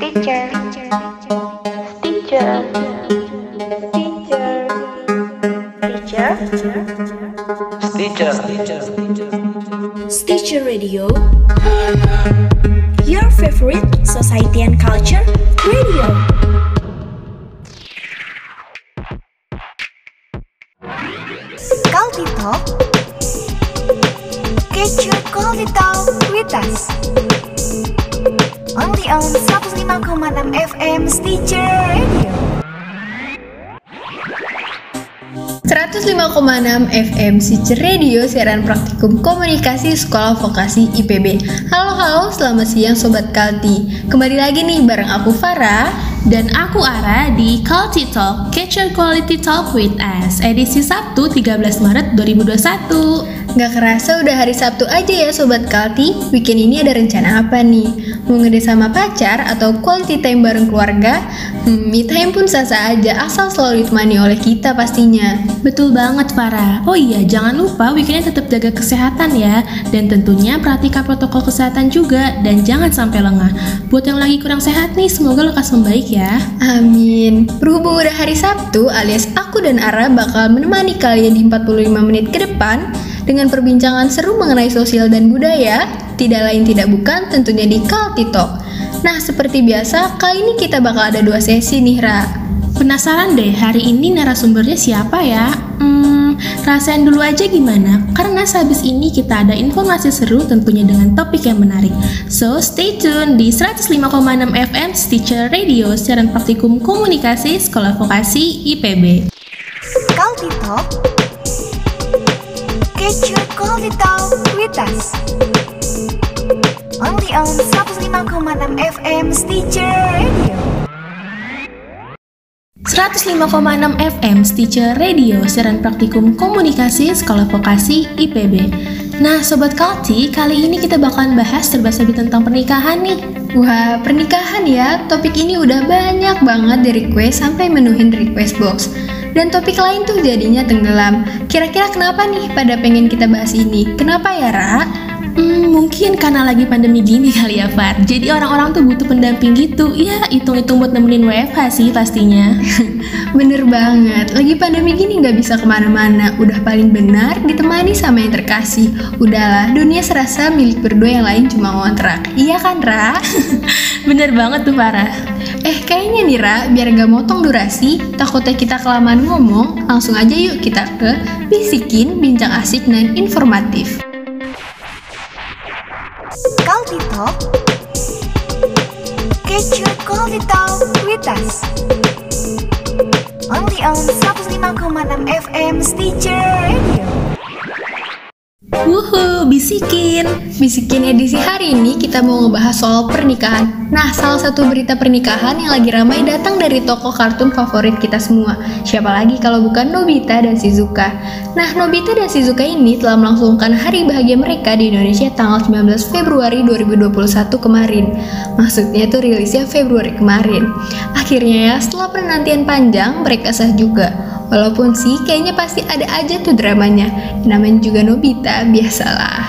Teacher, teacher, Radio siaran praktikum komunikasi sekolah vokasi IPB Halo halo selamat siang Sobat Kalti Kembali lagi nih bareng aku Farah Dan aku Ara di Quality Talk, Catch Your Quality Talk with Us, edisi Sabtu 13 Maret 2021. Gak kerasa udah hari Sabtu aja ya Sobat Kalti Weekend ini ada rencana apa nih? Mau ngede sama pacar atau quality time bareng keluarga? Hmm, me time pun sah-sah aja asal selalu ditemani oleh kita pastinya Betul banget Farah. Oh iya, jangan lupa weekendnya tetap jaga kesehatan ya. Dan tentunya perhatikan protokol kesehatan juga dan jangan sampai lengah. Buat yang lagi kurang sehat nih, semoga lekas membaik ya. Amin. Berhubung udah hari Sabtu, alias aku dan Ara bakal menemani kalian di 45 menit ke depan dengan perbincangan seru mengenai sosial dan budaya, tidak lain tidak bukan tentunya di Kalti Talk. Nah, seperti biasa, kali ini kita bakal ada dua sesi nih, Ra. Penasaran deh, hari ini narasumbernya siapa ya? Hmm, rasain dulu aja gimana? Karena sehabis ini kita ada informasi seru tentunya dengan topik yang menarik. So, stay tune di 105,6 FM Stitcher Radio, siaran praktikum komunikasi Sekolah Vokasi IPB. Talk, get your Culty Talk with. Only on 105,6 FM Stitcher Radio. 105,6 FM Stitcher Radio, siaran praktikum komunikasi Sekolah Vokasi IPB. Nah, Sobat Kalti, kali ini kita bakalan bahas serba-serbi tentang pernikahan nih. Wah, pernikahan ya. Topik ini udah banyak banget di request sampai menuhin request box. Dan topik lain tuh jadinya tenggelam. Kira-kira kenapa nih pada pengen kita bahas ini? Kenapa ya, Ra? Hmm, mungkin karena lagi pandemi gini kali ya, Far. Jadi orang-orang tuh butuh pendamping gitu. Ya, hitung-hitung buat nemenin WFH sih pastinya. Bener banget, lagi pandemi gini nggak bisa ke mana-mana Udah paling benar ditemani sama yang terkasih Udahlah, dunia serasa milik berdua yang lain cuma ngontrak Iya kan, Ra? Bener banget tuh, Farah. eh, kayaknya nih, Ra, biar gak motong durasi Takutnya kita kelamaan ngomong Langsung aja yuk kita ke Bisikin Bincang Asik dan Informatif Culty Talk with us. Only on 105,6 FM Stitcher Radio. Wuhu, bisikin. Bisikin edisi hari ini kita mau ngebahas soal pernikahan. Nah, salah satu berita pernikahan yang lagi ramai datang dari tokoh kartun favorit kita semua. Siapa lagi kalau bukan Nobita dan Shizuka. Nah, Nobita dan Shizuka ini telah melangsungkan hari bahagia mereka di Indonesia tanggal 19 Februari 2021 kemarin. Maksudnya itu rilisnya Februari kemarin. Akhirnya ya, setelah penantian panjang, mereka sah juga. Walaupun sih kayaknya pasti ada aja tuh dramanya. Namanya juga Nobita, biasalah.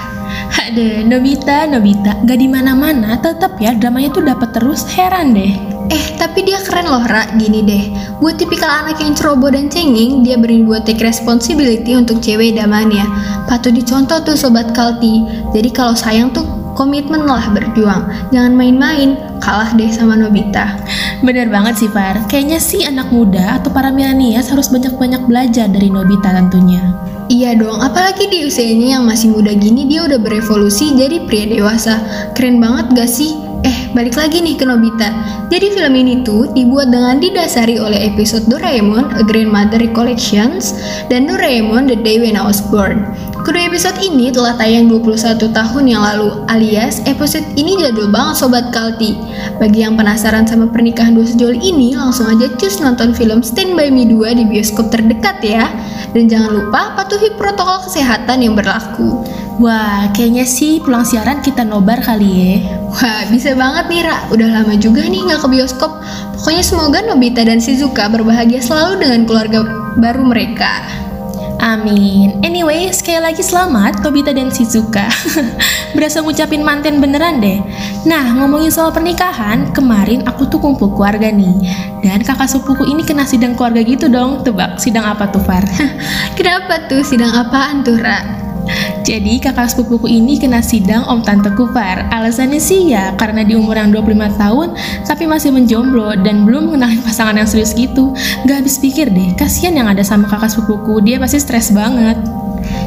Ada Nobita, Nobita, gak di mana-mana, tetap ya dramanya tuh dapat terus. Heran deh. Eh, tapi dia keren loh, Ra. Gini deh, buat tipikal anak yang ceroboh dan cengeng, dia berani buat take responsibility untuk cewek idamannya. Patut dicontoh tuh Sobat Kalti. Jadi kalau sayang tuh komitmen lah berjuang. Jangan main-main, kalah deh sama Nobita. Bener banget sih, Far. Kayaknya sih anak muda atau para milenials harus banyak-banyak belajar dari Nobita tentunya. Iya dong, apalagi di usianya yang masih muda gini dia udah berevolusi jadi pria dewasa. Keren banget gak sih? Eh, balik lagi nih ke Nobita. Jadi film ini tuh dibuat dengan didasari oleh episode Doraemon A Grandmother Recollections dan Doraemon The Day When I Was Born. Kedua episode ini telah tayang 21 tahun yang lalu, alias episode ini jadul banget Sobat Kalti. Bagi yang penasaran sama pernikahan dua sejoli ini, langsung aja cus nonton film Stand By Me 2 di bioskop terdekat ya. Dan jangan lupa patuhi protokol kesehatan yang berlaku. Wah, kayaknya sih pulang siaran kita nobar kali ya. Wah, bisa banget nih Ra. Udah lama juga nih nggak ke bioskop. Pokoknya semoga Nobita dan Shizuka berbahagia selalu dengan keluarga baru mereka. Amin. Anyway, sekali lagi selamat Nobita dan Shizuka. Berasa ngucapin manten beneran deh. Nah, ngomongin soal pernikahan, kemarin aku tuh kumpul keluarga nih. Dan kakak sepupuku ini kena sidang keluarga gitu dong. Tebak, sidang apa tuh Far? Kenapa tuh sidang apaan tuh, Ra? Jadi kakak sepupuku ini kena sidang om tante Kufar. Alasannya sih ya karena di umur yang 25 tahun tapi masih menjomblo dan belum mengenalin pasangan yang serius gitu. Gak habis pikir deh, kasihan yang ada sama kakak sepupuku, dia pasti stres banget.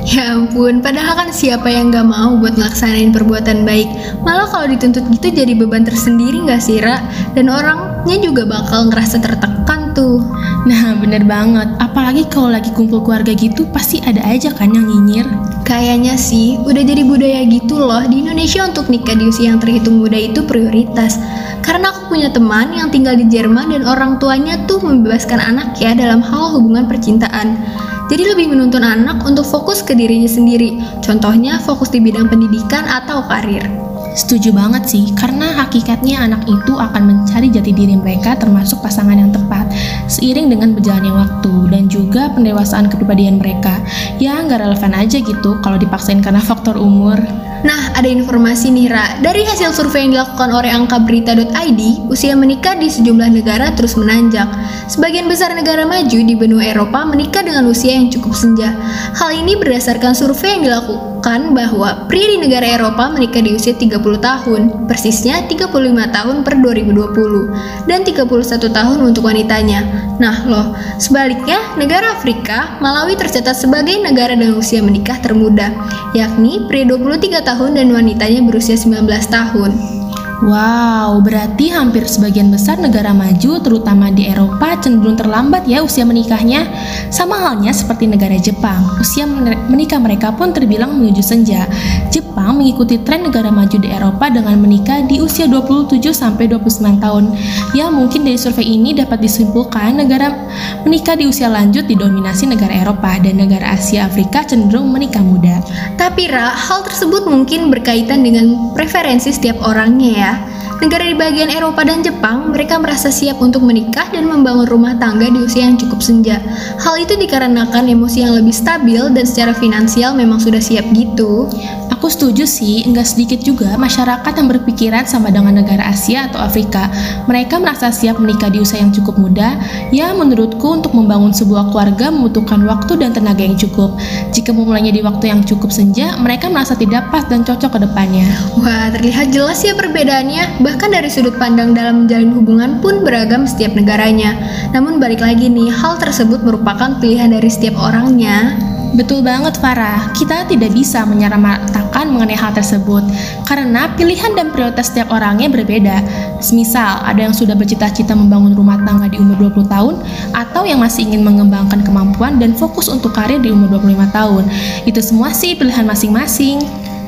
Ya ampun, padahal kan siapa yang gak mau buat ngelaksanain perbuatan baik Malah kalau dituntut gitu jadi beban tersendiri gak sih, Ra? Dan orangnya juga bakal ngerasa tertekan tuh Nah bener banget, apalagi kalau lagi kumpul keluarga gitu pasti ada aja kan yang nyinyir. Kayaknya sih, udah jadi budaya gitu loh Di Indonesia untuk nikah di usia yang terhitung muda itu prioritas. Karena aku punya teman yang tinggal di Jerman dan orang tuanya tuh membebaskan anak ya dalam hal hubungan percintaan. Jadi lebih menuntun anak untuk fokus ke dirinya sendiri, contohnya fokus di bidang pendidikan atau karir. Setuju banget sih, karena hakikatnya anak itu akan mencari jati diri mereka termasuk pasangan yang tepat, seiring dengan berjalannya waktu dan juga pendewasaan kepribadian mereka. Ya, nggak relevan aja gitu kalau dipaksain karena faktor umur. Nah, ada informasi nih Ra, dari hasil survei yang dilakukan oleh angkaberita.id, usia menikah di sejumlah negara terus menanjak. Sebagian besar negara maju di benua Eropa menikah dengan usia yang cukup senja. Hal ini berdasarkan survei yang dilakukan bahwa pria di negara Eropa menikah di usia 30 tahun, persisnya 35 tahun per 2020, dan 31 tahun untuk wanitanya. Nah loh, sebaliknya negara Afrika, Malawi tercatat sebagai negara dengan usia menikah termuda, yakni pria 23 tahun dan wanitanya berusia 19 tahun. Wow, berarti hampir sebagian besar negara maju, terutama di Eropa, cenderung terlambat ya usia menikahnya. Sama halnya seperti negara Jepang, usia menikah mereka pun terbilang menuju senja. Jepang mengikuti tren negara maju di Eropa dengan menikah di usia 27 sampai 29 tahun. Ya, mungkin dari survei ini dapat disimpulkan negara menikah di usia lanjut didominasi negara Eropa dan negara Asia Afrika cenderung menikah muda. Tapi Ra, hal tersebut mungkin berkaitan dengan preferensi setiap orangnya ya ya. Negara di bagian Eropa dan Jepang, mereka merasa siap untuk menikah dan membangun rumah tangga di usia yang cukup senja. Hal itu dikarenakan emosi yang lebih stabil dan secara finansial memang sudah siap gitu. Aku setuju sih, enggak sedikit juga masyarakat yang berpikiran sama dengan negara Asia atau Afrika. Mereka merasa siap menikah di usia yang cukup muda. Ya, menurutku untuk membangun sebuah keluarga membutuhkan waktu dan tenaga yang cukup. Jika memulainya di waktu yang cukup senja, mereka merasa tidak pas dan cocok ke depannya. Wah, terlihat jelas ya perbedaannya. Bahkan dari sudut pandang dalam menjalin hubungan pun beragam setiap negaranya. Namun balik lagi nih, hal tersebut merupakan pilihan dari setiap orangnya. Betul banget Farah, kita tidak bisa menyamaratakan mengenai hal tersebut karena pilihan dan prioritas setiap orangnya berbeda. Semisal, ada yang sudah bercita-cita membangun rumah tangga di umur 20 tahun atau yang masih ingin mengembangkan kemampuan dan fokus untuk karir di umur 25 tahun. Itu semua sih pilihan masing-masing.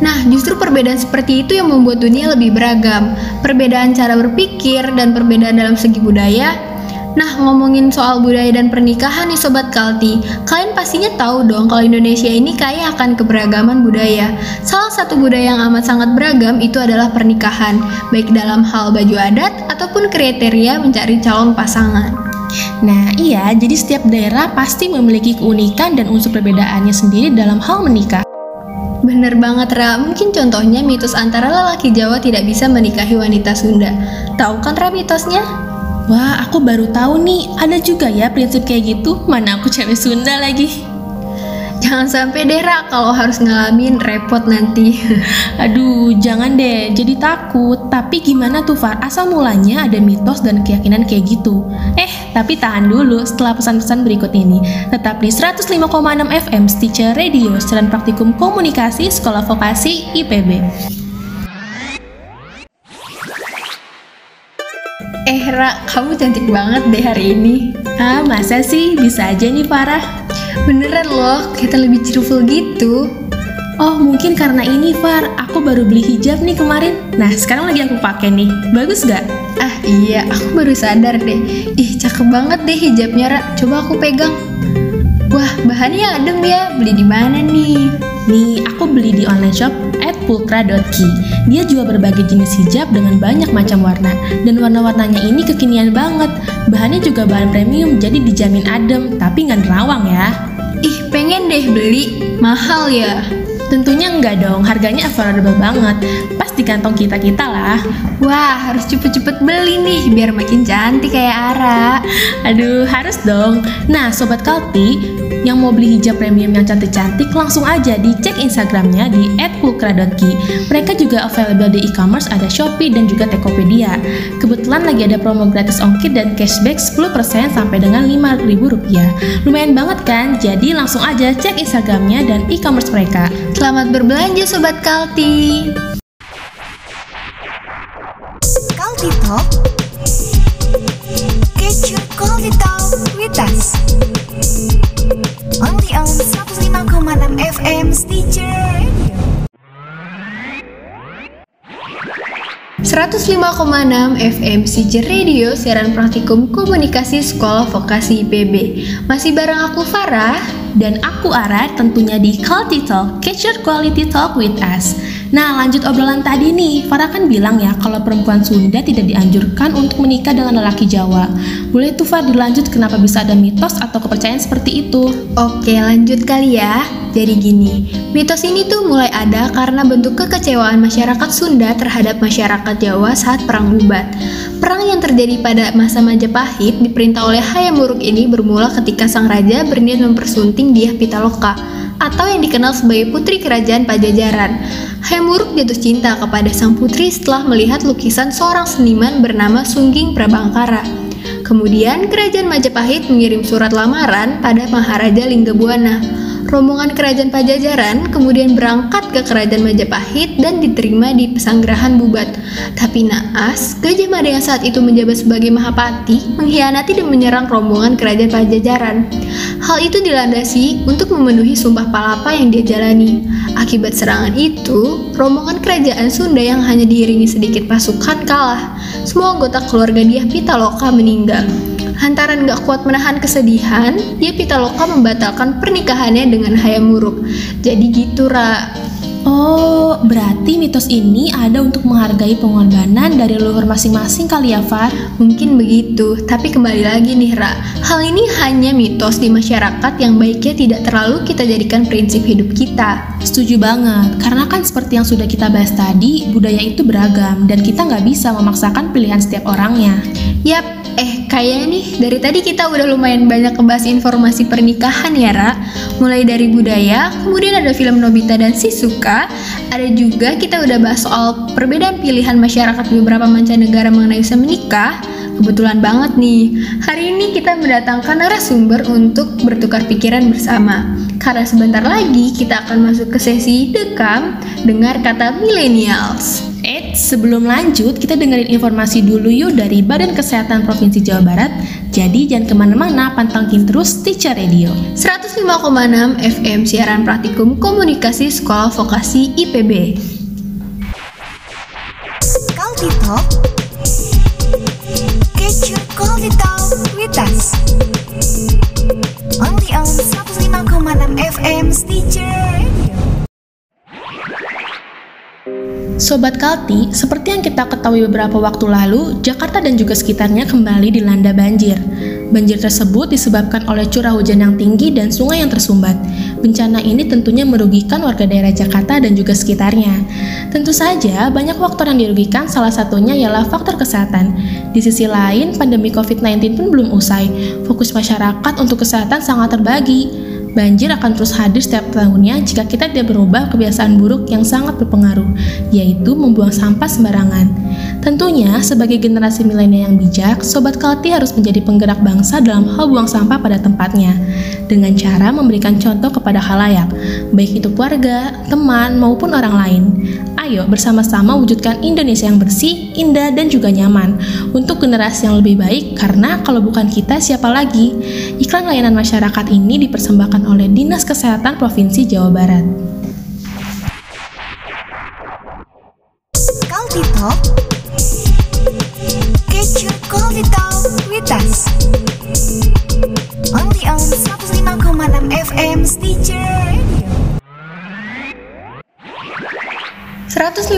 Nah, justru perbedaan seperti itu yang membuat dunia lebih beragam. Perbedaan cara berpikir dan perbedaan dalam segi budaya Nah, ngomongin soal budaya dan pernikahan nih Sobat Kalti, kalian pastinya tahu dong kalau Indonesia ini kaya akan keberagaman budaya. Salah satu budaya yang amat sangat beragam itu adalah pernikahan, baik dalam hal baju adat ataupun kriteria mencari calon pasangan. Nah, iya, jadi setiap daerah pasti memiliki keunikan dan unsur perbedaannya sendiri dalam hal menikah. Bener banget Ra, mungkin contohnya mitos antara lelaki Jawa tidak bisa menikahi wanita Sunda. Tahu kan Ra mitosnya? Wah, aku baru tahu nih, ada juga ya prinsip kayak gitu. Mana aku cewek Sunda lagi. Jangan sampai deh Ra, kalau harus ngalamin repot nanti. Aduh, jangan deh, jadi takut. Tapi gimana tuh Far? Asal mulanya ada mitos dan keyakinan kayak gitu. Eh, tapi tahan dulu setelah pesan-pesan berikut ini. Tetap di 105,6 FM Stitcher Radio, Seran Praktikum Komunikasi Sekolah Vokasi IPB. Eh Ra, kamu cantik banget deh hari ini. Ah, masa sih? Bisa aja nih Farah. Beneran loh, kita lebih cheerful gitu. Oh, mungkin karena ini Far, aku baru beli hijab nih kemarin. Nah, sekarang lagi aku pakai nih, bagus gak? Ah iya, aku baru sadar deh. Ih, cakep banget deh hijabnya Ra, coba aku pegang Wah, bahannya adem ya, beli di mana nih? Nih, aku beli di online shop at pulkra.ki. Dia jual berbagai jenis hijab dengan banyak macam warna, dan warna-warnanya ini kekinian banget. Bahannya juga bahan premium, jadi dijamin adem, tapi nggak nerawang ya. Ih, pengen deh beli. Mahal ya? Tentunya enggak dong, harganya affordable banget. Pas di kantong kita-kita lah. Wah, harus cepet-cepet beli nih biar makin cantik kayak Ara. Aduh, harus dong. Nah, Sobat Kalti, yang mau beli hijab premium yang cantik-cantik, langsung aja dicek Instagramnya di @pulkra.ki. Mereka juga available di e-commerce, ada Shopee dan juga Tokopedia. Kebetulan lagi ada promo gratis ongkir dan cashback 10% sampai dengan Rp5.000. Lumayan banget kan? Jadi langsung aja cek Instagramnya dan e-commerce mereka. Selamat berbelanja Sobat Kalti. Kalti Talk. Your Kalti Talk with us. Only on 105,6 FM Stitcher Radio. 105,6 FM Sijer Radio siaran praktikum komunikasi sekolah vokasi IPB Masih bareng aku Farah Dan aku Ara tentunya di Quality Talk, Catch Your Quality Talk with Us. Nah lanjut obrolan tadi nih, Farah kan bilang ya kalau perempuan Sunda tidak dianjurkan untuk menikah dengan lelaki Jawa. Boleh tuh Far dilanjut kenapa bisa ada mitos atau kepercayaan seperti itu? Oke lanjut kali ya Jadi gini, mitos ini tuh mulai ada karena bentuk kekecewaan masyarakat Sunda terhadap masyarakat Jawa saat Perang Bubat Perang yang terjadi pada masa Majapahit diperintah oleh Hayam Wuruk ini bermula ketika sang raja berniat mempersunting Diah Pitaloka atau yang dikenal sebagai putri kerajaan Pajajaran. Hayam Wuruk jatuh cinta kepada sang putri setelah melihat lukisan seorang seniman bernama Sungging Prabangkara. Kemudian kerajaan Majapahit mengirim surat lamaran pada Maharaja Linggabuana. Rombongan kerajaan Pajajaran kemudian berangkat ke kerajaan Majapahit dan diterima di pesanggerahan Bubat. Tapi naas, Gajah Mada yang saat itu menjabat sebagai Mahapati mengkhianati dan menyerang rombongan kerajaan Pajajaran. Hal itu dilandasi untuk memenuhi sumpah palapa yang dia jalani. Akibat serangan itu, rombongan kerajaan Sunda yang hanya diiringi sedikit pasukan kalah. Semua anggota keluarga Diah Pitaloka meninggal. Lantaran gak kuat menahan kesedihan, dia Pitaloka membatalkan pernikahannya dengan Hayam Wuruk. Jadi gitu, Ra. Oh, berarti mitos ini ada untuk menghargai pengorbanan dari leluhur masing-masing kali ya Far? Mungkin begitu, tapi kembali lagi nih, Ra. Hal ini hanya mitos di masyarakat yang baiknya tidak terlalu kita jadikan prinsip hidup kita. Setuju banget, karena kan seperti yang sudah kita bahas tadi, budaya itu beragam dan kita nggak bisa memaksakan pilihan setiap orangnya. Yap, eh kayaknya nih dari tadi kita udah lumayan banyak ngebahas informasi pernikahan ya Ra. Mulai dari budaya, kemudian ada film Nobita dan Shizuka Ada juga kita udah bahas soal perbedaan pilihan masyarakat beberapa mancanegara mengenai usia menikah. Kebetulan banget nih, hari ini kita mendatangkan narasumber untuk bertukar pikiran bersama. Karena sebentar lagi kita akan masuk ke sesi dekam Dengar kata millennials Eits, sebelum lanjut, kita dengerin informasi dulu yuk dari Badan Kesehatan Provinsi Jawa Barat. Jadi jangan ke mana-mana, pantengin terus Teacher Radio. 105,6 FM siaran praktikum komunikasi sekolah vokasi IPB. Kalti Talk. Get your Kalti Talk with us. Only on 105,6 FM Stitcher Radio. Sobat Kalti, seperti yang kita ketahui beberapa waktu lalu, Jakarta dan juga sekitarnya kembali dilanda banjir. Banjir tersebut disebabkan oleh curah hujan yang tinggi dan sungai yang tersumbat. Bencana ini tentunya merugikan warga daerah Jakarta dan juga sekitarnya. Tentu saja, banyak faktor yang dirugikan, salah satunya ialah faktor kesehatan. Di sisi lain, pandemi COVID-19 pun belum usai. Fokus masyarakat untuk kesehatan sangat terbagi. Banjir akan terus hadir setiap tahunnya jika kita tidak berubah kebiasaan buruk yang sangat berpengaruh, yaitu membuang sampah sembarangan. Tentunya, sebagai generasi milenial yang bijak, Sobat Kalti harus menjadi penggerak bangsa dalam hal buang sampah pada tempatnya, dengan cara memberikan contoh kepada halayak, baik itu keluarga, teman, maupun orang lain. Ayo bersama-sama wujudkan Indonesia yang bersih, indah, dan juga nyaman untuk generasi yang lebih baik karena kalau bukan kita siapa lagi? Iklan layanan masyarakat ini dipersembahkan oleh Dinas Kesehatan Provinsi Jawa Barat. Kalti Talk. Get your Kalti Talk. Only on 105,6 FM Stitcher Radio. 105,6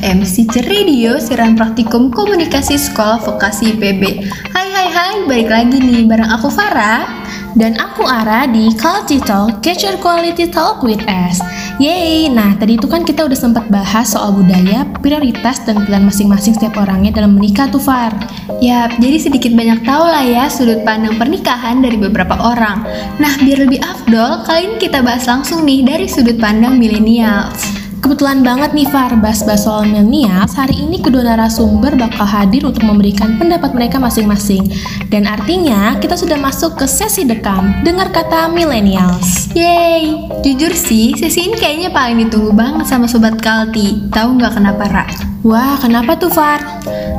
FM Stitcher Radio Siaran Praktikum Komunikasi Sekolah Vokasi IPB Hai hai hai, balik lagi nih bareng aku Farah Dan aku Ara di Quality Talk, Capture Quality Talk with us Yeay, nah tadi itu kan kita udah sempat bahas soal budaya, prioritas, dan pilihan masing-masing setiap orangnya dalam menikah tuh Far. Yap, jadi sedikit banyak tahu lah ya sudut pandang pernikahan dari beberapa orang. Nah, biar lebih afdol, kali ini kita bahas langsung nih dari sudut pandang millennials Kebetulan banget nih Far, bahas-bahas soal milenials, hari ini kedua narasumber bakal hadir untuk memberikan pendapat mereka masing-masing. Dan artinya, kita sudah masuk ke sesi dekam, dengar kata millennials. Yeay, jujur sih, sesi ini kayaknya paling ditunggu banget sama Sobat Kalti Tahu nggak kenapa, Ra? Wah, kenapa tuh Far?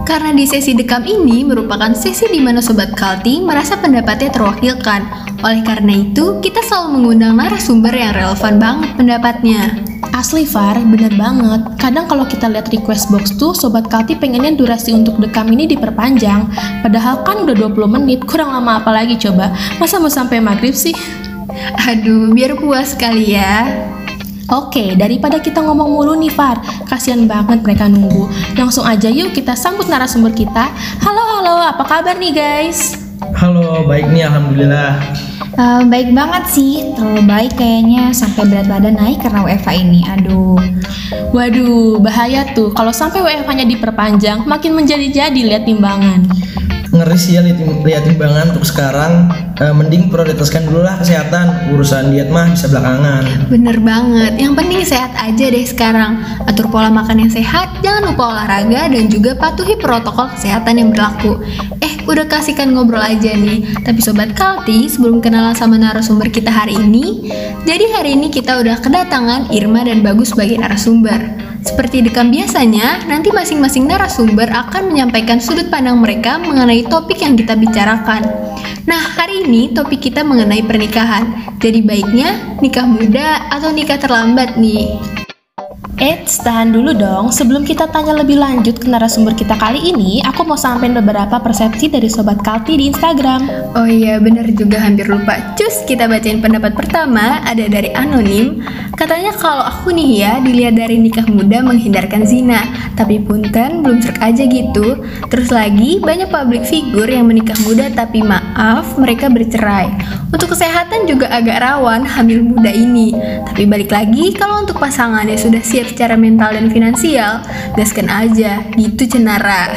Karena di sesi dekam ini merupakan sesi di mana Sobat Kalti merasa pendapatnya terwakilkan. Oleh karena itu, kita selalu mengundang narasumber yang relevan banget pendapatnya. Asli Far, bener banget. Kadang kalau kita lihat request box tuh, Sobat Kalti pengennya durasi untuk dekam ini diperpanjang. Padahal kan udah 20 menit, kurang lama apa lagi coba? Masa mau sampai maghrib sih? Aduh, biar puas kali ya. Oke, daripada kita ngomong mulu nih Far, kasihan banget mereka nunggu. Langsung aja yuk kita sambut narasumber kita. Halo, halo, apa kabar nih guys? Halo, baik nih Alhamdulillah. Eh, baik banget sih, terlalu baik kayaknya sampai berat badan naik karena WFA ini. Aduh. Waduh, bahaya tuh. Kalau sampai WFH-nya diperpanjang, makin menjadi-jadi lihat timbangan. Ngeri sih ya lihat, timbangan untuk sekarang. Eh, mending prioritaskan dulu lah kesehatan. Urusan diet mah bisa belakangan. Bener banget, yang penting sehat aja deh sekarang. Atur pola makan yang sehat, jangan lupa olahraga, dan juga patuhi protokol kesehatan yang berlaku. Eh, udah kasihkan ngobrol aja nih. Tapi Sobat Kalti, sebelum kenalan sama narasumber kita hari ini, jadi hari ini kita udah kedatangan Irma dan Bagus sebagai narasumber. Seperti dekam biasanya, nanti masing-masing narasumber akan menyampaikan sudut pandang mereka mengenai topik yang kita bicarakan. Nah, hari ini topik kita mengenai pernikahan. Jadi baiknya nikah muda atau nikah terlambat nih. Eits, tahan dulu dong. Sebelum kita tanya lebih lanjut ke narasumber kita kali ini, aku mau sampein beberapa persepsi dari Sobat Kalti di Instagram. Oh iya, bener juga hampir lupa. Cus, kita bacain pendapat pertama, ada dari Anonim. Katanya kalau aku nih ya, dilihat dari nikah muda menghindarkan zina. Tapi punten, belum serk aja gitu. Terus lagi, banyak public figure yang menikah muda tapi maaf, mereka bercerai. Untuk kesehatan juga agak rawan hamil muda ini. Tapi balik lagi, kalau untuk pasangannya sudah siap secara mental dan finansial, gaskan aja, gitu cenara.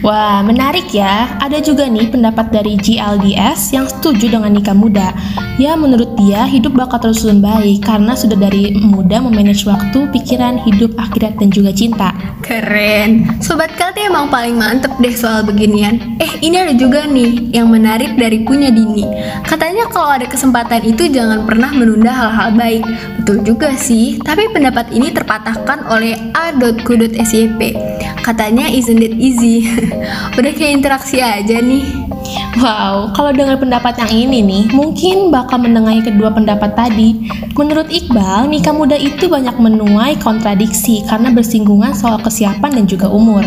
Wah, menarik ya. Ada juga nih pendapat dari GLDS yang setuju dengan nikah muda. Ya, menurut dia hidup bakal terus baik karena sudah dari muda memanage waktu, pikiran, hidup, akhirat, dan juga cinta. Keren. Sobat Kalti emang paling mantep deh soal beginian. Eh, ini ada juga nih yang menarik dari punya Dini. Katanya kalau ada kesempatan itu jangan pernah menunda hal-hal baik. Betul juga sih, tapi pendapat ini terpatahkan oleh a.q.syp. Katanya isn't it easy? Udah kayak interaksi aja nih. Wow, kalau dengar pendapat yang ini nih, mungkin bakal mendengai kedua pendapat tadi. Menurut Iqbal, nikah muda itu banyak menuai kontradiksi karena bersinggungan soal kesiapan dan juga umur.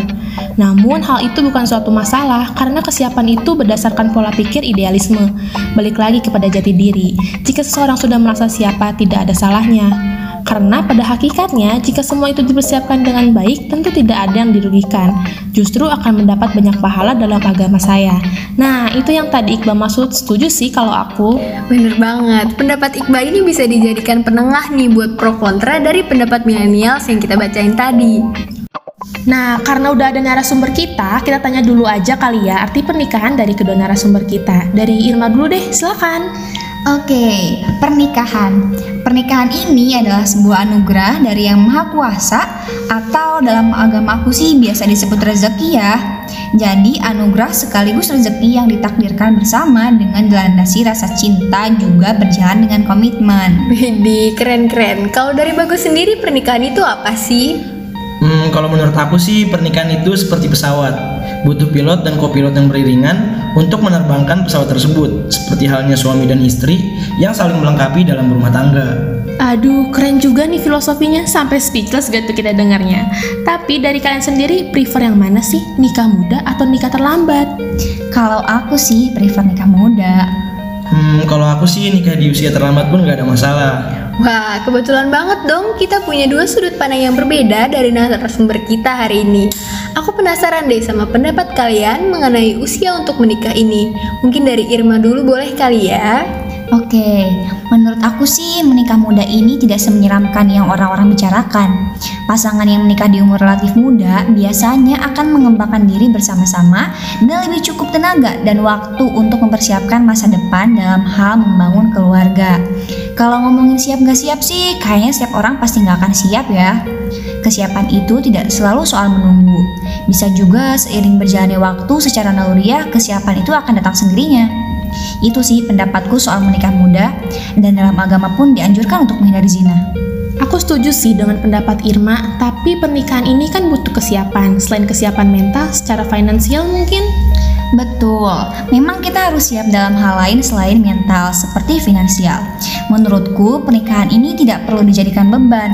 Namun, hal itu bukan suatu masalah karena kesiapan itu berdasarkan pola pikir idealisme. Balik lagi kepada jati diri. Jika seseorang sudah merasa siapa, tidak ada salahnya. Karena pada hakikatnya, jika semua itu dipersiapkan dengan baik, tentu tidak ada yang dirugikan. Justru akan mendapat banyak pahala dalam agama saya. Nah, itu yang tadi Iqbal maksud. Setuju sih kalau aku. Bener banget, pendapat Iqbal ini bisa dijadikan penengah nih buat pro kontra dari pendapat milenial yang kita bacain tadi. Nah, karena udah ada narasumber kita, kita tanya dulu aja kali ya arti pernikahan dari kedua narasumber kita. Dari Irma dulu deh, silakan. Oke, pernikahan. Pernikahan ini adalah sebuah anugerah dari Yang Maha Kuasa atau dalam agama aku sih biasa disebut rezeki ya. Jadi anugerah sekaligus rezeki yang ditakdirkan bersama dengan dilandasi rasa cinta juga berjalan dengan komitmen. Widih, keren-keren. Kalau dari Bagus sendiri pernikahan itu apa sih? Hmm, kalau menurut aku sih pernikahan itu seperti pesawat. Butuh pilot dan kopilot yang beriringan untuk menerbangkan pesawat tersebut, seperti halnya suami dan istri yang saling melengkapi dalam rumah tangga. Aduh, keren juga nih filosofinya, sampai speechless gitu kita dengarnya. Tapi dari kalian sendiri, prefer yang mana sih? Nikah muda atau nikah terlambat? Kalau aku sih prefer nikah muda. Hmm, kalau aku sih nikah di usia terlambat pun nggak ada masalah. Wah, kebetulan banget dong kita punya dua sudut pandang yang berbeda dari narasumber kita hari ini. Aku penasaran deh sama pendapat kalian mengenai usia untuk menikah ini. Mungkin dari Irma dulu boleh kali ya? Oke, menurut aku sih menikah muda ini tidak semenyeramkan yang orang-orang bicarakan. Pasangan yang menikah di umur relatif muda biasanya akan mengembangkan diri bersama-sama dan lebih cukup tenaga dan waktu untuk mempersiapkan masa depan dalam hal membangun keluarga. Kalau ngomongin siap nggak siap sih, kayaknya setiap orang pasti nggak akan siap ya. Kesiapan itu tidak selalu soal menunggu. Bisa juga seiring berjalannya waktu secara naluriah, kesiapan itu akan datang sendirinya. Itu sih pendapatku soal menikah muda dan dalam agama pun dianjurkan untuk menghindari zina. Aku setuju sih dengan pendapat Irma, tapi pernikahan ini kan butuh kesiapan. Selain kesiapan mental, secara finansial mungkin. Betul, memang kita harus siap dalam hal lain selain mental, seperti finansial. Menurutku, pernikahan ini tidak perlu dijadikan beban,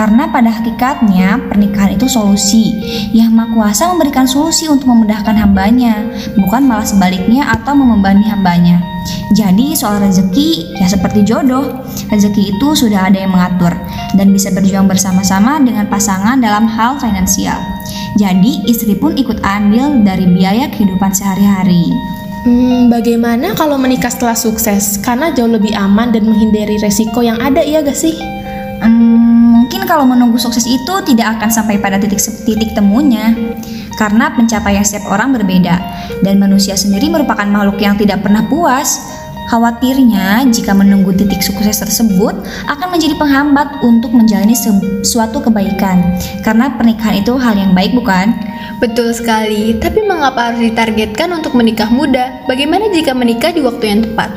karena pada hakikatnya pernikahan itu solusi. Yang Maha Kuasa memberikan solusi untuk memudahkan hambanya, bukan malah sebaliknya atau membebani hambanya. Jadi soal rezeki ya seperti jodoh, rezeki itu sudah ada yang mengatur dan bisa berjuang bersama-sama dengan pasangan dalam hal finansial. Jadi istri pun ikut andil dari biaya kehidupan sehari-hari. Hmm, bagaimana kalau menikah setelah sukses? Karena jauh lebih aman dan menghindari resiko yang ada, iya gak sih? Hmm, mungkin kalau menunggu sukses itu tidak akan sampai pada titik titik temunya. Karena pencapaian setiap orang berbeda dan manusia sendiri merupakan makhluk yang tidak pernah puas. Khawatirnya jika menunggu titik sukses tersebut akan menjadi penghambat untuk menjalani suatu kebaikan. Karena pernikahan itu hal yang baik bukan? Betul sekali, tapi mengapa harus ditargetkan untuk menikah muda? Bagaimana jika menikah di waktu yang tepat?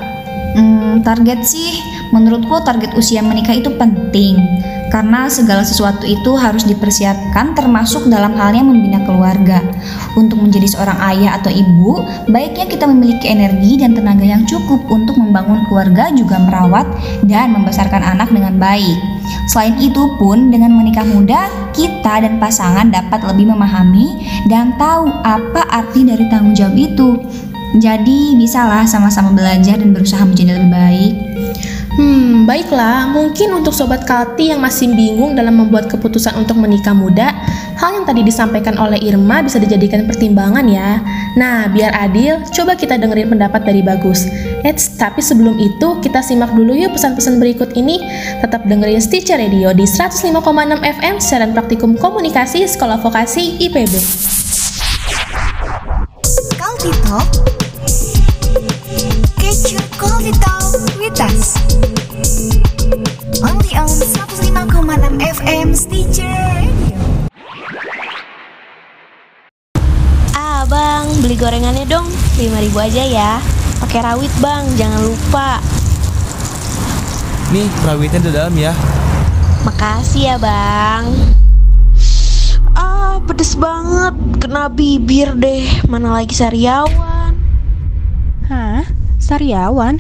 Hmm, target sih, menurutku target usia menikah itu penting karena segala sesuatu itu harus dipersiapkan termasuk dalam halnya membina keluarga. Untuk menjadi seorang ayah atau ibu, baiknya kita memiliki energi dan tenaga yang cukup untuk membangun keluarga juga merawat dan membesarkan anak dengan baik. Selain itu pun dengan menikah muda, kita dan pasangan dapat lebih memahami dan tahu apa arti dari tanggung jawab itu. Jadi bisalah sama-sama belajar dan berusaha menjadi lebih baik. Hmm, baiklah. Mungkin untuk sobat Kalti yang masih bingung dalam membuat keputusan untuk menikah muda, hal yang tadi disampaikan oleh Irma bisa dijadikan pertimbangan ya. Nah, biar adil, coba kita dengerin pendapat dari Bagus. Eits, tapi sebelum itu kita simak dulu yuk pesan-pesan berikut ini. Tetap dengerin Stitcher Radio di 105,6 FM siaran praktikum komunikasi Sekolah Vokasi IPB. Kalti Talk Get your Kalti Talk with us FM Stitcher Radio Ah bang, beli gorengannya dong 5000 aja ya Pakai rawit bang, jangan lupa Nih, rawitnya di dalam ya. Makasih ya bang Ah pedes banget Kena bibir deh Mana lagi sariawan Hah? Sariawan?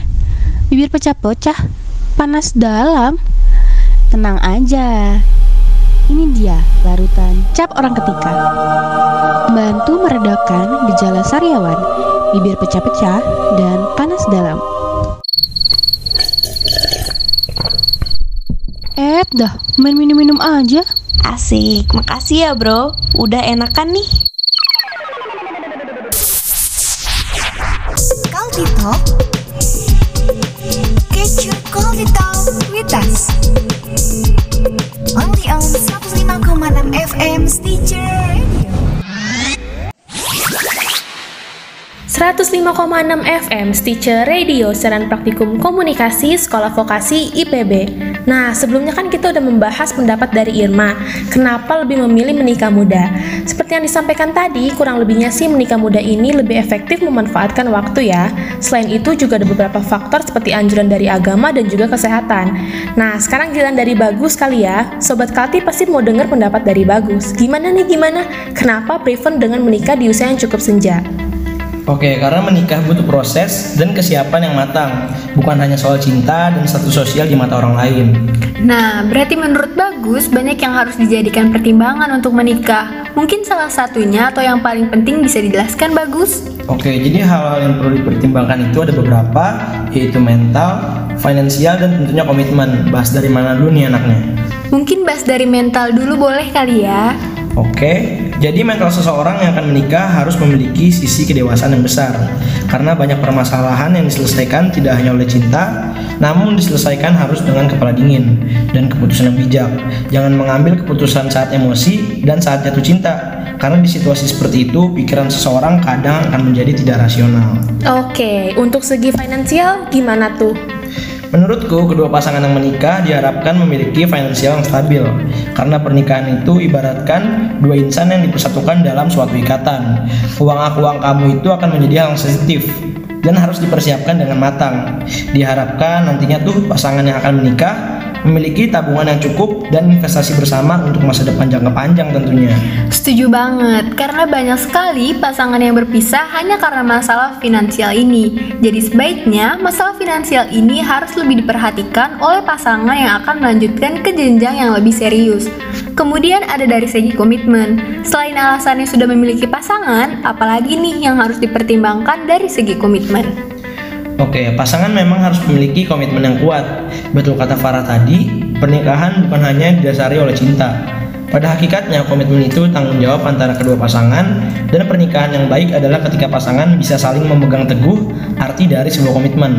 Bibir pecah-pecah? Panas dalam? Tenang aja. Ini dia larutan cap orang ketika. Bantu meredakan gejala sariawan, bibir pecah-pecah, dan panas dalam. Eh, dah, main minum-minum aja. Asik, makasih ya bro Udah enakan nih Kalti Talk Get your Kalti Talk with us 105,6 FM Stitcher Radio. 105,6 FM Stitcher Radio Siaran Praktikum Komunikasi Sekolah Vokasi IPB Nah sebelumnya kan kita udah membahas pendapat dari Irma. Kenapa lebih memilih menikah muda Seperti yang disampaikan tadi Kurang lebihnya sih menikah muda ini lebih efektif memanfaatkan waktu ya Selain itu juga ada beberapa faktor seperti anjuran dari agama dan juga kesehatan Nah sekarang jalan dari Bagus kali ya Sobat Kalti pasti mau dengar pendapat dari Bagus Gimana nih gimana? Kenapa prefer dengan menikah di usia yang cukup senja? Oke, karena menikah butuh proses dan kesiapan yang matang, bukan hanya soal cinta dan status sosial di mata orang lain. Nah, berarti menurut Bagus banyak yang harus dijadikan pertimbangan untuk menikah. Mungkin salah satunya atau yang paling penting bisa dijelaskan Bagus? Oke, jadi hal-hal yang perlu dipertimbangkan itu ada beberapa, yaitu mental, finansial, dan tentunya komitmen. Bahas dari mana dulu nih anaknya? Mungkin bahas dari mental dulu boleh kali ya. Oke, jadi mental seseorang yang akan menikah harus memiliki sisi kedewasaan yang besar. Karena banyak permasalahan yang diselesaikan tidak hanya oleh cinta, namun diselesaikan harus dengan kepala dingin dan keputusan yang bijak. Jangan mengambil keputusan saat emosi dan saat jatuh cinta. Karena di situasi seperti itu, pikiran seseorang kadang akan menjadi tidak rasional. Oke, untuk segi finansial gimana tuh? Menurutku, kedua pasangan yang menikah diharapkan memiliki finansial yang stabil, karena pernikahan itu ibaratkan dua insan yang dipersatukan dalam suatu ikatan. Uang aku, uang kamu itu akan menjadi hal yang sensitif dan harus dipersiapkan dengan matang. Diharapkan nantinya tuh pasangan yang akan menikah memiliki tabungan yang cukup dan investasi bersama untuk masa depan jangka panjang tentunya. Setuju banget, karena banyak sekali pasangan yang berpisah hanya karena masalah finansial ini. Jadi sebaiknya masalah finansial ini harus lebih diperhatikan oleh pasangan yang akan melanjutkan ke jenjang yang lebih serius. Kemudian ada dari segi komitmen. Selain alasannya sudah memiliki pasangan, apalagi nih yang harus dipertimbangkan dari segi komitmen? Oke, pasangan memang harus memiliki komitmen yang kuat. Betul kata Farah tadi, pernikahan bukan hanya didasari oleh cinta. Pada hakikatnya, komitmen itu tanggung jawab antara kedua pasangan, dan pernikahan yang baik adalah ketika pasangan bisa saling memegang teguh arti dari sebuah komitmen.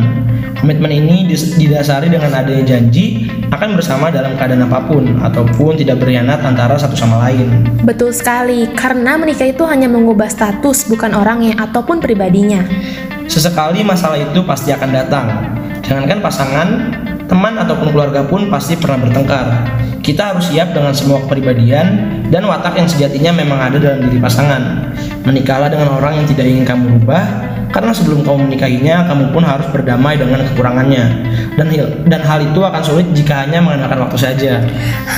Komitmen ini didasari dengan adanya janji akan bersama dalam keadaan apa pun, ataupun tidak berkhianat antara satu sama lain. Betul sekali, karena menikah itu hanya mengubah status, bukan orangnya ataupun pribadinya. Sesekali masalah itu pasti akan datang. Jangankan pasangan, teman ataupun keluarga pun pasti pernah bertengkar. Kita harus siap dengan semua kepribadian dan watak yang sejatinya memang ada dalam diri pasangan. Menikahlah dengan orang yang tidak ingin kamu rubah, karena sebelum kamu menikahinya, kamu pun harus berdamai dengan kekurangannya. Dan, dan hal itu akan sulit jika hanya mengandalkan waktu saja.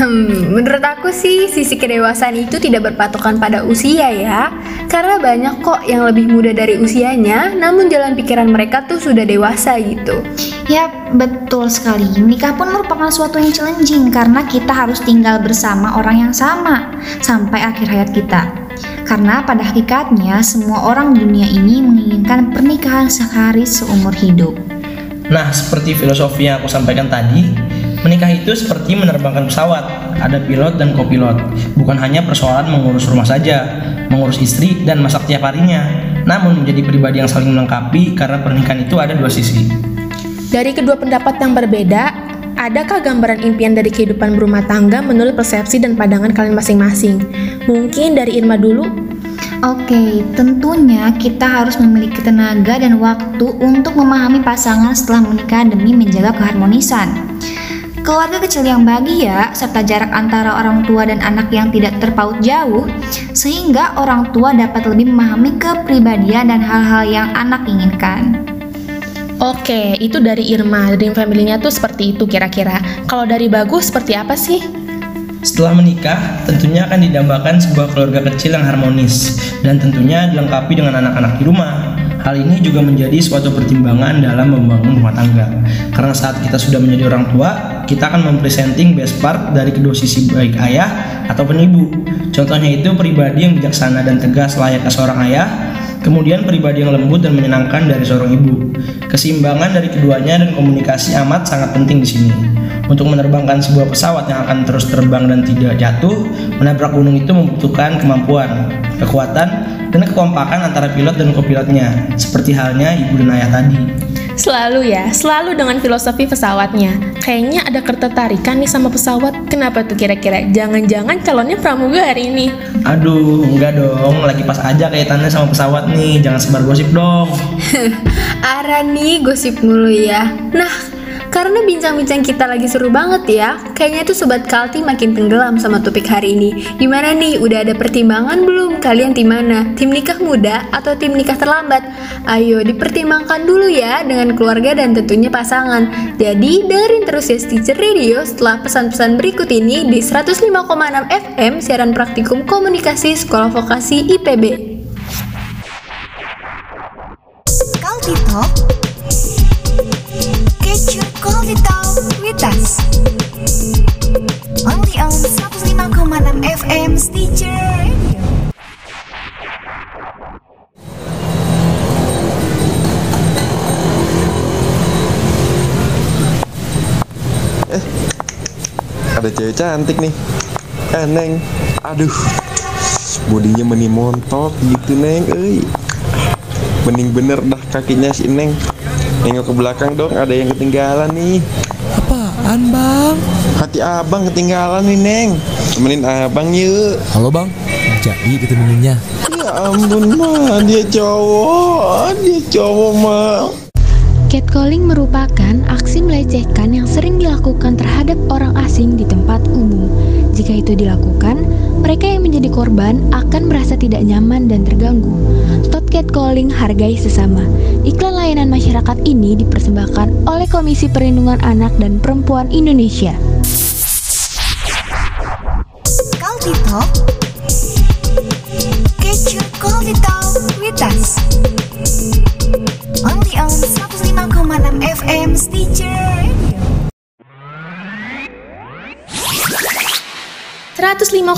Hmm, menurut aku sih, sisi kedewasaan itu tidak berpatokan pada usia ya. Karena banyak kok yang lebih muda dari usianya, namun jalan pikiran mereka tuh sudah dewasa gitu. Ya, betul sekali. Menikah pun merupakan suatu yang challenging karena kita harus tinggal bersama orang yang sama sampai akhir hayat kita. Karena pada hakikatnya semua orang di dunia ini menginginkan pernikahan sehari seumur hidup. Nah, seperti filosofi yang aku sampaikan tadi, menikah itu seperti menerbangkan pesawat. Ada pilot dan kopilot. Bukan hanya persoalan mengurus rumah saja, mengurus istri dan masak tiap harinya, namun menjadi pribadi yang saling melengkapi karena pernikahan itu ada dua sisi. Dari kedua pendapat yang berbeda, adakah gambaran impian dari kehidupan berumah tangga menurut persepsi dan pandangan kalian masing-masing? Mungkin dari Irma dulu. Oke, tentunya kita harus memiliki tenaga dan waktu untuk memahami pasangan setelah menikah demi menjaga keharmonisan. Keluarga kecil yang bahagia, serta jarak antara orang tua dan anak yang tidak terpaut jauh, sehingga orang tua dapat lebih memahami kepribadian dan hal-hal yang anak inginkan. Oke, itu dari Irma, dream family-nya tuh seperti itu kira-kira. Kalau dari Bagus, seperti apa sih? Setelah menikah, tentunya akan didambakan sebuah keluarga kecil yang harmonis dan tentunya dilengkapi dengan anak-anak di rumah. Hal ini juga menjadi suatu pertimbangan dalam membangun rumah tangga. Karena saat kita sudah menjadi orang tua, kita akan mempresenting best part dari kedua sisi baik ayah ataupun ibu. Contohnya itu pribadi yang bijaksana dan tegas layaknya seorang ayah, kemudian pribadi yang lembut dan menyenangkan dari seorang ibu. Keseimbangan dari keduanya dan komunikasi amat sangat penting di sini. Untuk menerbangkan sebuah pesawat yang akan terus terbang dan tidak jatuh, menabrak gunung itu membutuhkan kemampuan, kekuatan, dan kekompakan antara pilot dan kopilotnya, seperti halnya ibu dan ayah tadi. Selalu ya, selalu dengan filosofi pesawatnya. Kayaknya ada ketertarikan nih sama pesawat. Kenapa tuh kira-kira? Jangan-jangan calonnya pramugari ini. Aduh, enggak dong. Lagi pas aja kaitannya sama pesawat nih. Jangan sebar gosip dong. Arah nih gosip mulu ya. Nah, karena bincang-bincang kita lagi seru banget ya, kayaknya tuh Sobat Kalti makin tenggelam sama topik hari ini. Gimana nih, udah ada pertimbangan belum? Kalian tim mana? Tim nikah muda atau tim nikah terlambat? Ayo dipertimbangkan dulu ya dengan keluarga dan tentunya pasangan. Jadi dengerin terus ya Stitcher Radio setelah pesan-pesan berikut ini di 105,6 FM siaran praktikum komunikasi Sekolah Vokasi IPB. Kalti Circle with us. Only on 105,6 FM Stitcher Radio. Eh, ada cewek cantik nih. Eh, Neng. Aduh Bodinya menimontok gitu, Neng. Euy. Bening bener dah kakinya si Neng. Nengok ke belakang dong, ada yang ketinggalan nih. Apaan bang? Hati abang ketinggalan nih, Neng. Temenin abang yuk. Halo bang, jadi ketemunya. Ya ampun, mah. Dia cowok. Dia cowok, mah. Catcalling merupakan aksi melecehkan yang sering dilakukan terhadap orang asing di tempat umum. Jika itu dilakukan, mereka yang menjadi korban akan merasa tidak nyaman dan terganggu. Catcalling, hargai sesama. Iklan layanan masyarakat ini dipersembahkan oleh Komisi Perlindungan Anak dan Perempuan Indonesia. Culty Talk. 105,6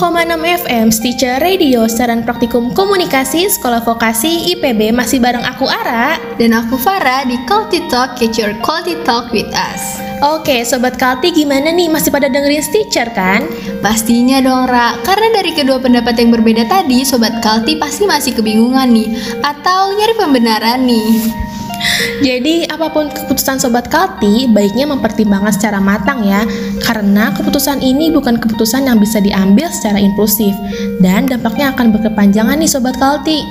FM Stitcher Radio Saran Praktikum Komunikasi Sekolah Vokasi IPB masih bareng aku Ara Dan aku Farah di Quality Talk, get your quality talk with us. Oke Sobat Kalti gimana nih masih pada dengerin Stitcher kan? Pastinya dong Ra, karena dari kedua pendapat yang berbeda tadi, Sobat Kalti pasti masih kebingungan nih, atau nyari pembenaran nih. Jadi apa pun keputusan Sobat Kalti baiknya mempertimbangkan secara matang ya. Karena keputusan ini bukan keputusan yang bisa diambil secara impulsif. Dan dampaknya akan berkepanjangan nih Sobat Kalti.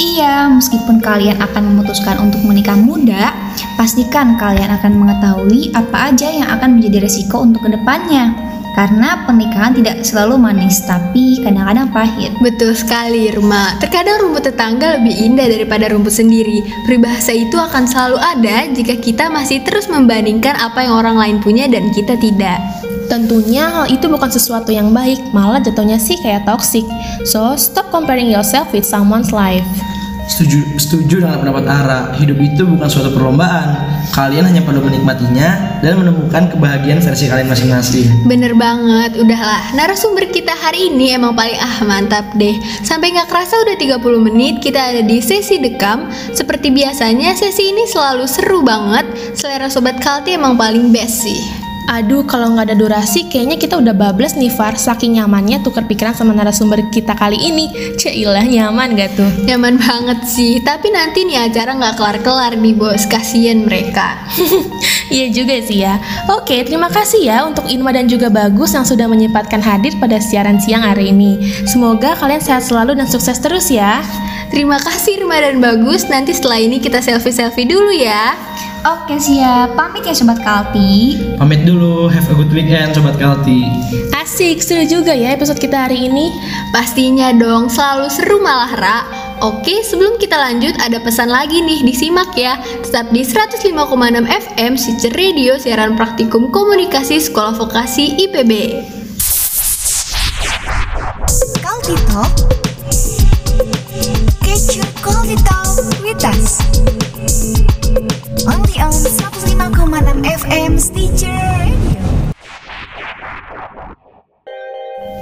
Iya, meskipun kalian akan memutuskan untuk menikah muda, pastikan kalian akan mengetahui apa aja yang akan menjadi resiko untuk ke depannya. Karena pernikahan tidak selalu manis, tapi kadang-kadang pahit. Betul sekali, Irma. Terkadang rumput tetangga lebih indah daripada rumput sendiri. Peribahasa itu akan selalu ada jika kita masih terus membandingkan apa yang orang lain punya dan kita tidak. Tentunya hal itu bukan sesuatu yang baik, malah jatuhnya sih kayak toxic. So, stop comparing yourself with someone's life. Setuju, setuju dengan pendapat Ara. Hidup itu bukan suatu perlombaan. Kalian hanya perlu menikmatinya dan menemukan kebahagiaan versi kalian masing-masing. Bener banget, udahlah Narasumber kita hari ini emang paling ah mantap deh Sampai nggak kerasa udah 30 menit kita ada di sesi dekam Seperti biasanya sesi ini selalu seru banget Selera Sobat Kalti emang paling best sih Aduh, kalau nggak ada durasi, kayaknya kita udah bablas nih, Far. Saking nyamannya tukar pikiran sama narasumber kita kali ini. Cailah, nyaman gak tuh? Nyaman banget sih, tapi nanti nih acara nggak kelar-kelar nih bos, kasihan mereka Iya juga sih ya. Oke, terima kasih ya untuk Inma dan juga Bagus yang sudah menyempatkan hadir pada siaran siang hari ini. Semoga kalian sehat selalu dan sukses terus ya. Terima kasih Irma dan Bagus, nanti setelah ini kita selfie-selfie dulu ya Oke siap, pamit ya Sobat Kalti. Pamit dulu, have a good weekend Sobat Kalti. Asik, seru juga ya episode kita hari ini. Pastinya dong, selalu seru malah Ra Oke, sebelum kita lanjut ada pesan lagi nih, disimak ya Tetap di 105,6 FM Stitcher Radio Siaran Praktikum Komunikasi Sekolah Vokasi IPB Culty Talk. Get your Culty Talk with us. Only on 105,6 FM Stitcher.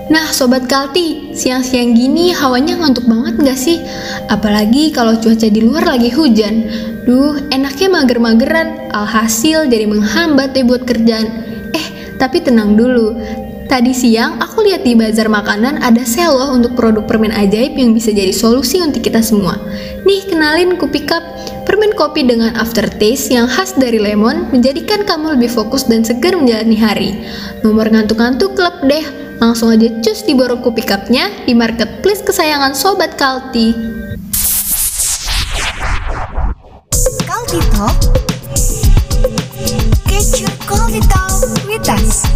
Nah Sobat Kalti, siang-siang gini hawanya ngantuk banget gak sih? Apalagi kalau cuaca di luar lagi hujan Duh, enaknya mager-mageran Alhasil jadi menghambat deh buat kerjaan Eh, tapi tenang dulu Tadi siang aku lihat di bazar makanan ada sale loh untuk produk permen ajaib yang bisa jadi solusi untuk kita semua. Nih kenalin Kopi Cup, permen kopi dengan aftertaste yang khas dari lemon menjadikan kamu lebih fokus dan segar menjalani hari. Nomor ngantuk-ngantuk klub deh, langsung aja cus di borong Kopi Cup-nya di marketplace kesayangan Sobat Kalti. Culty Talk. Get your Culty Talk with us.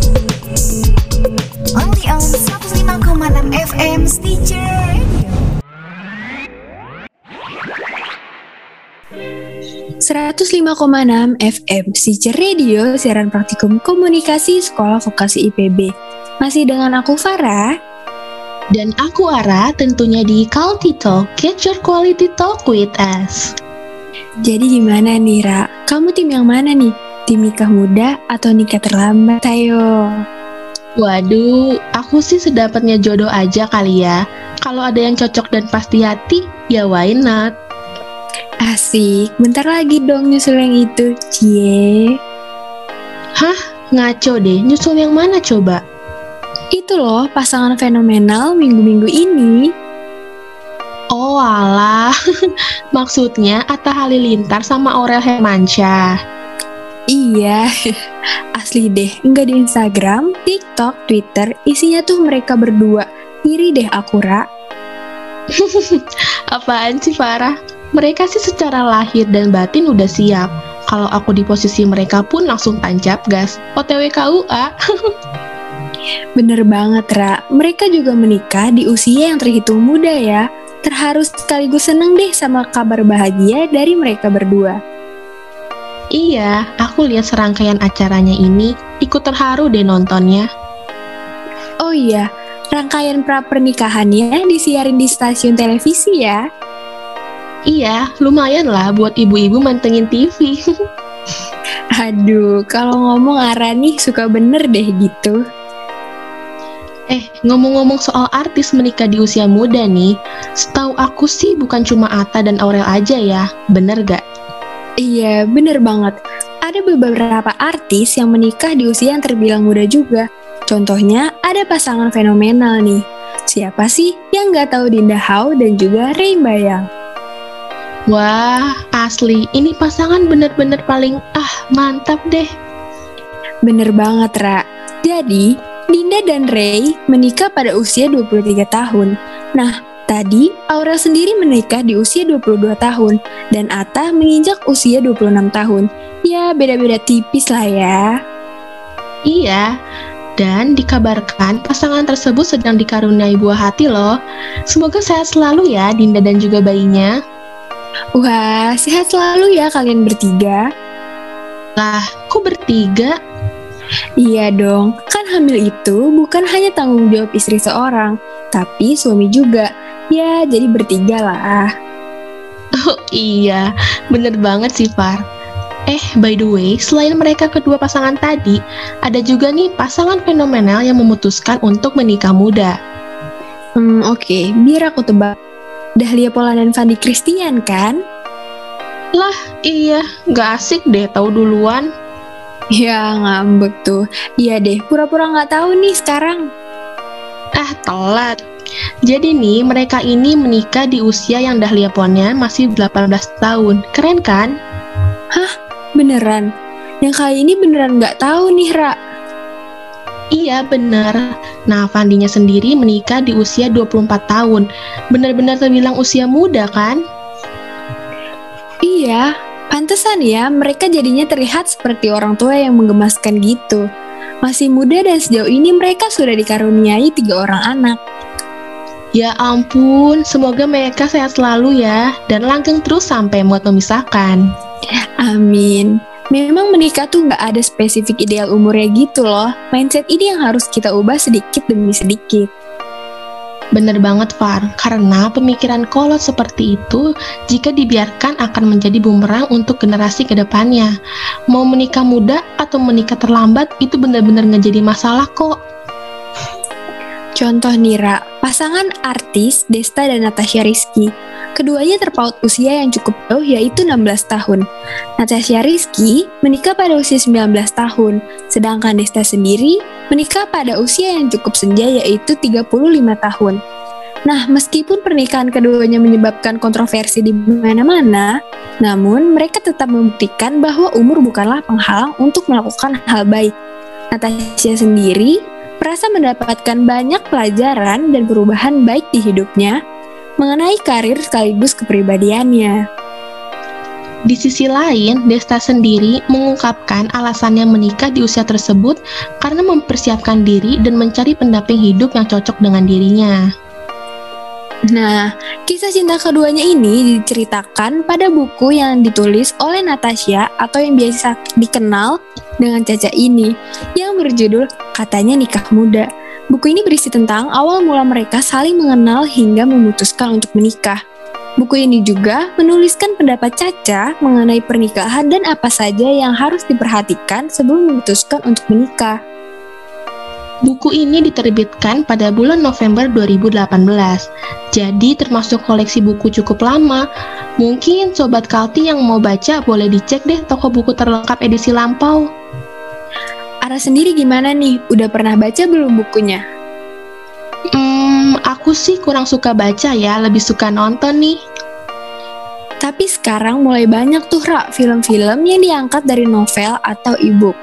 Only on 105,6 FM Stitcher Radio. 105,6 FM Stitcher Radio Siaran Praktikum Komunikasi Sekolah Vokasi IPB Masih dengan aku Farah Dan aku Ara tentunya di Kalti Talk, get your quality talk with us. Jadi gimana nih Ra? Kamu tim yang mana nih? Tim nikah muda atau nikah terlambat? Ayo Waduh, aku sih sedapatnya jodoh aja kali ya. Kalau ada yang cocok dan pasti hati, ya why not? Asik, bentar lagi dong nyusul yang itu Cie Hah? Ngaco deh, nyusul yang mana coba? Itu loh pasangan fenomenal minggu-minggu ini. Oh alah, maksudnya Atta Halilintar sama Aurel Hermansyah. Iya, asli deh, nggak di Instagram, TikTok, Twitter, isinya tuh mereka berdua. Iri deh aku, Ra. Apaan sih Farah? Mereka sih secara lahir dan batin udah siap. Kalau aku di posisi mereka pun langsung tancap gas. OTW KUA. Bener banget, Ra. Mereka juga menikah di usia yang terhitung muda ya. Terharu sekaligus seneng deh sama kabar bahagia dari mereka berdua. Iya, aku lihat serangkaian acaranya ini, ikut terharu deh nontonnya. Oh iya, rangkaian pra pernikahannya disiarin di stasiun televisi ya. Iya, lumayan lah buat ibu-ibu mantengin TV. Aduh, kalau ngomong Ara nih suka bener deh gitu. Eh, ngomong-ngomong soal artis menikah di usia muda nih, setahu aku sih bukan cuma Atta dan Aurel aja ya, bener gak? Iya, bener banget. Ada beberapa artis yang menikah di usia yang terbilang muda juga. Contohnya, ada pasangan fenomenal nih. Siapa sih yang nggak tahu Dinda Hau dan juga Ray Bayang? Wah, asli, ini pasangan bener-bener paling ah mantap deh. Bener banget, Ra. Jadi, Dinda dan Ray menikah pada usia 23 tahun. Nah, tadi Aurel sendiri menikah di usia 22 tahun dan Atta menginjak usia 26 tahun. Ya, beda-beda tipis lah ya. Iya, dan dikabarkan pasangan tersebut sedang dikaruniai buah hati loh. Semoga sehat selalu ya Dinda dan juga bayinya. Wah, sehat selalu ya kalian bertiga. Lah, kok bertiga? Iya dong, kan hamil itu bukan hanya tanggung jawab istri seorang, tapi suami juga. Ya, jadi bertiga lah. Oh iya, bener banget sih Far. Eh, by the way, selain mereka kedua pasangan tadi, ada juga nih pasangan fenomenal yang memutuskan untuk menikah muda. Hmm, oke, biar aku tebak. Dahlia Polan dan Fandi Christian kan? Lah, iya, gak asik deh tahu duluan. Ya ngambek tuh. Iya deh, pura-pura nggak tahu nih sekarang. Ah, telat. Jadi nih, mereka ini menikah di usia yang Dahlia Ponnya masih 18 tahun. Keren kan? Hah? Beneran? Yang kali ini beneran nggak tahu nih, Ra. Iya, bener. Nah, Fandinya sendiri menikah di usia 24 tahun. Bener-bener terbilang usia muda kan? Iya, Pantesan ya, mereka jadinya terlihat seperti orang tua yang menggemaskan gitu. Masih muda dan sejauh ini mereka sudah dikaruniai tiga orang anak. Ya ampun, semoga mereka sehat selalu ya, dan langgeng terus sampai muat memisahkan. Amin. Memang menikah tuh nggak ada spesifik ideal umurnya gitu loh. Mindset ini yang harus kita ubah sedikit demi sedikit. Bener banget Far, karena pemikiran kolot seperti itu jika dibiarkan akan menjadi bumerang untuk generasi ke depannya. Mau menikah muda atau menikah terlambat itu benar-benar nggak jadi masalah kok. Contoh Nira, pasangan artis Desta dan Natasha Rizky. Keduanya terpaut usia yang cukup jauh yaitu 16 tahun. Natasha Rizky menikah pada usia 19 tahun, sedangkan Desta sendiri menikah pada usia yang cukup senja yaitu 35 tahun. Nah, meskipun pernikahan keduanya menyebabkan kontroversi di mana-mana, namun mereka tetap membuktikan bahwa umur bukanlah penghalang untuk melakukan hal baik. Natasha sendiri merasa mendapatkan banyak pelajaran dan perubahan baik di hidupnya mengenai karir sekaligus kepribadiannya. Di sisi lain, Desta sendiri mengungkapkan alasannya menikah di usia tersebut karena mempersiapkan diri dan mencari pendamping hidup yang cocok dengan dirinya. Nah, kisah cinta keduanya ini diceritakan pada buku yang ditulis oleh Natasha atau yang biasa dikenal dengan Caca ini yang berjudul Katanya Nikah Muda. Buku ini berisi tentang awal mula mereka saling mengenal hingga memutuskan untuk menikah. Buku ini juga menuliskan pendapat Caca mengenai pernikahan dan apa saja yang harus diperhatikan sebelum memutuskan untuk menikah. Buku ini diterbitkan pada bulan November 2018, jadi termasuk koleksi buku cukup lama. Mungkin Sobat Kalti yang mau baca boleh dicek deh toko buku terlengkap edisi lampau. Ara sendiri gimana nih? Udah pernah baca belum bukunya? Aku sih kurang suka baca ya, lebih suka nonton nih. Tapi sekarang mulai banyak tuh Ra film-film yang diangkat dari novel atau e-book.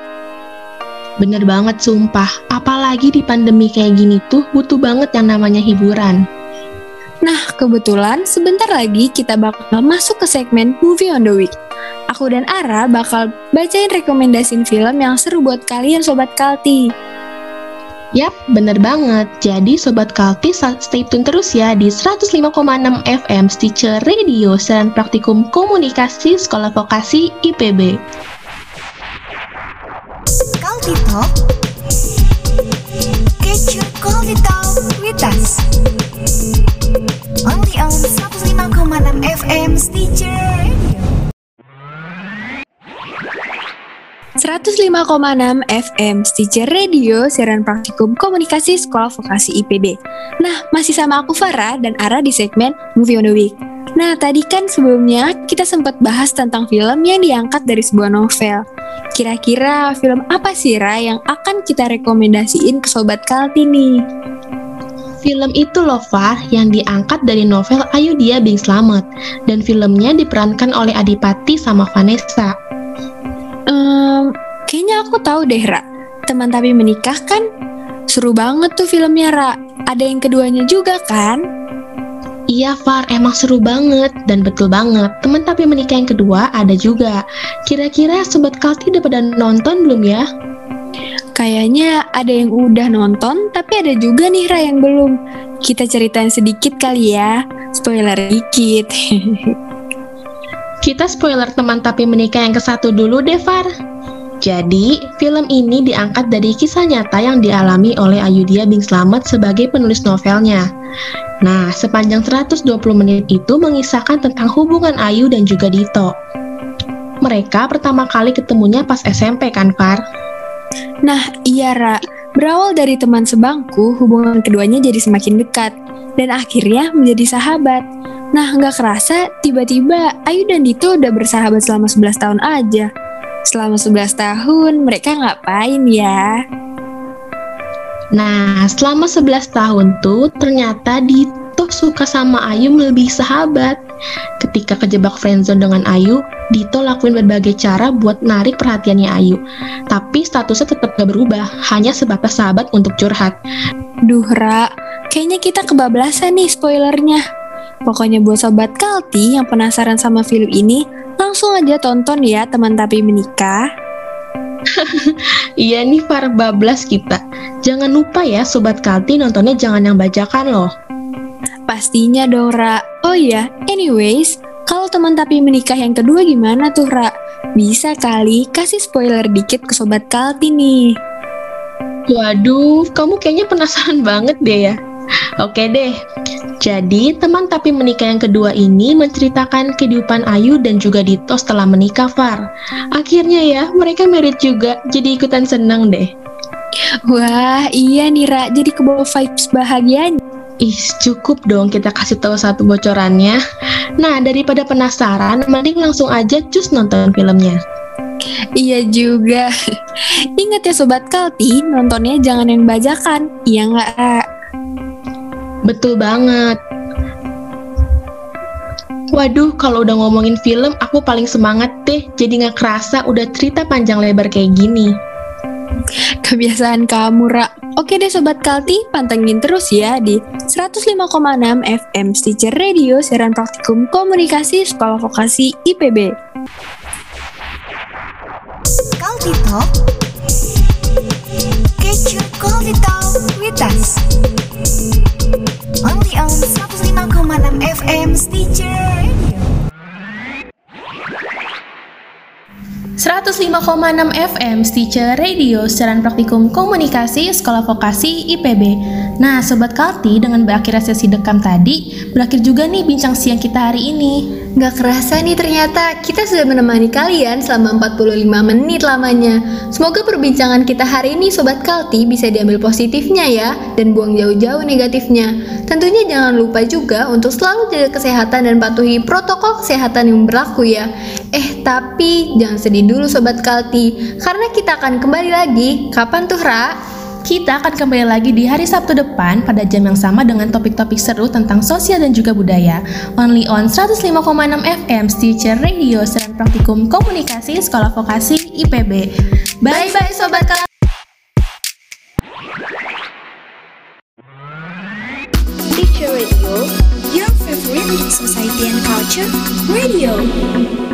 Bener banget sumpah, apalagi di pandemi kayak gini tuh butuh banget yang namanya hiburan. Nah, kebetulan sebentar lagi kita bakal masuk ke segmen Movie on the Week. Aku dan Ara bakal bacain rekomendasiin film yang seru buat kalian Sobat Kalti. Yap, bener banget. Jadi Sobat Kalti stay tune terus ya di 105,6 FM Stitcher Radio Siaran Praktikum Komunikasi Sekolah Vokasi IPB. Talk Get your Kalti Talk with us Only on 105,6 FM Stitcher Radio 105,6 FM Stitcher Radio siaran praktikum komunikasi sekolah vokasi IPB. Nah, masih sama aku Farah dan Ara di segmen Movie on the Week. Nah, tadi kan sebelumnya kita sempat bahas tentang film yang diangkat dari sebuah novel. Kira-kira film apa sih Ra yang akan kita rekomendasiin ke Sobat Kalti nih? Film itu loh Far yang diangkat dari novel Ayu Dia Bing Slamet dan filmnya diperankan oleh Adipati sama Vanessa. Um, kayaknya aku tahu deh, Ra. Teman tapi menikah kan? Seru banget tuh filmnya, Ra. Ada yang keduanya juga kan? Iya, Far, emang seru banget dan betul banget. Teman tapi menikah yang kedua ada juga. Kira-kira sobat Kalti udah pada nonton belum ya? Kayaknya ada yang udah nonton, tapi ada juga nih Ra yang belum. Kita ceritain sedikit kali ya. Spoiler dikit. Kita spoiler teman tapi menikah yang ke satu dulu deh, Far. Jadi, film ini diangkat dari kisah nyata yang dialami oleh Ayudhya Bing Slamet sebagai penulis novelnya. Nah, sepanjang 120 menit itu mengisahkan tentang hubungan Ayu dan juga Dito. Mereka pertama kali ketemunya pas SMP kan, Far? Nah, iya, Ra. Berawal dari teman sebangku, hubungan keduanya jadi semakin dekat. Dan akhirnya menjadi sahabat. Nah, nggak kerasa, tiba-tiba Ayu dan Dito udah bersahabat selama 11 tahun aja. Selama 11 tahun, mereka ngapain ya? Nah, selama 11 tahun tuh ternyata Dito suka sama Ayu melebihi sahabat. Ketika kejebak friendzone dengan Ayu, Dito lakuin berbagai cara buat narik perhatiannya Ayu. Tapi statusnya tetap gak berubah, hanya sebatas sahabat untuk curhat. Duh, Ra, kayaknya kita kebablasan nih spoilernya. Pokoknya buat sobat Kalti yang penasaran sama film ini, langsung aja tonton ya teman tapi menikah. Iya nih para bablas kita. Jangan lupa ya sobat Kalti nontonnya jangan yang bajakan loh. Pastinya dong Ra. Oh iya, anyways, kalau teman tapi menikah yang kedua gimana tuh Ra? Bisa kali kasih spoiler dikit ke sobat Kalti nih. Waduh, kamu kayaknya penasaran banget deh ya. Oke deh, jadi teman tapi menikah yang kedua ini menceritakan kehidupan Ayu dan juga Dito setelah menikah Far. Akhirnya ya, mereka merit juga, jadi ikutan seneng deh. Wah, iya nih Ra, jadi kebawa vibes bahagianya. Ih, cukup dong kita kasih tahu satu bocorannya. Nah, daripada penasaran, mending langsung aja cus nonton filmnya. Iya juga. Ingat ya Sobat Kalti, nontonnya jangan yang bajakan. Iya nggak? Betul banget. Waduh, kalau udah ngomongin film, aku paling semangat deh. Jadi nggak kerasa udah cerita panjang lebar kayak gini. Kebiasaan kamu, Ra. Oke deh Sobat Kalti, pantengin terus ya di 105,6 FM Stitcher Radio siaran praktikum komunikasi Sekolah Vokasi IPB. Kalti Talk Get your Kalti Talk with us Only on 105,6 FM Stitcher Radio 105,6 FM Stitcher Radio siaran praktikum komunikasi Sekolah Vokasi IPB. Nah, Sobat Kalti, dengan berakhirnya sesi dekam tadi, berakhir juga nih bincang siang kita hari ini. Gak kerasa nih ternyata kita sudah menemani kalian selama 45 menit lamanya. Semoga perbincangan kita hari ini Sobat Kalti bisa diambil positifnya ya, dan buang jauh-jauh negatifnya. Tentunya jangan lupa juga untuk selalu jaga kesehatan dan patuhi protokol kesehatan yang berlaku ya. Eh, tapi jangan sedih dulu Sobat Kalti, karena kita akan kembali lagi. Kapan tuh, Ra? Kita akan kembali lagi di hari Sabtu depan pada jam yang sama dengan topik-topik seru tentang sosial dan juga budaya. Only on 105,6 FM Stitcher Radio Seran Praktikum Komunikasi Sekolah Vokasi IPB. Bye-bye Sobat. Teacher Radio, your favorite society and culture radio.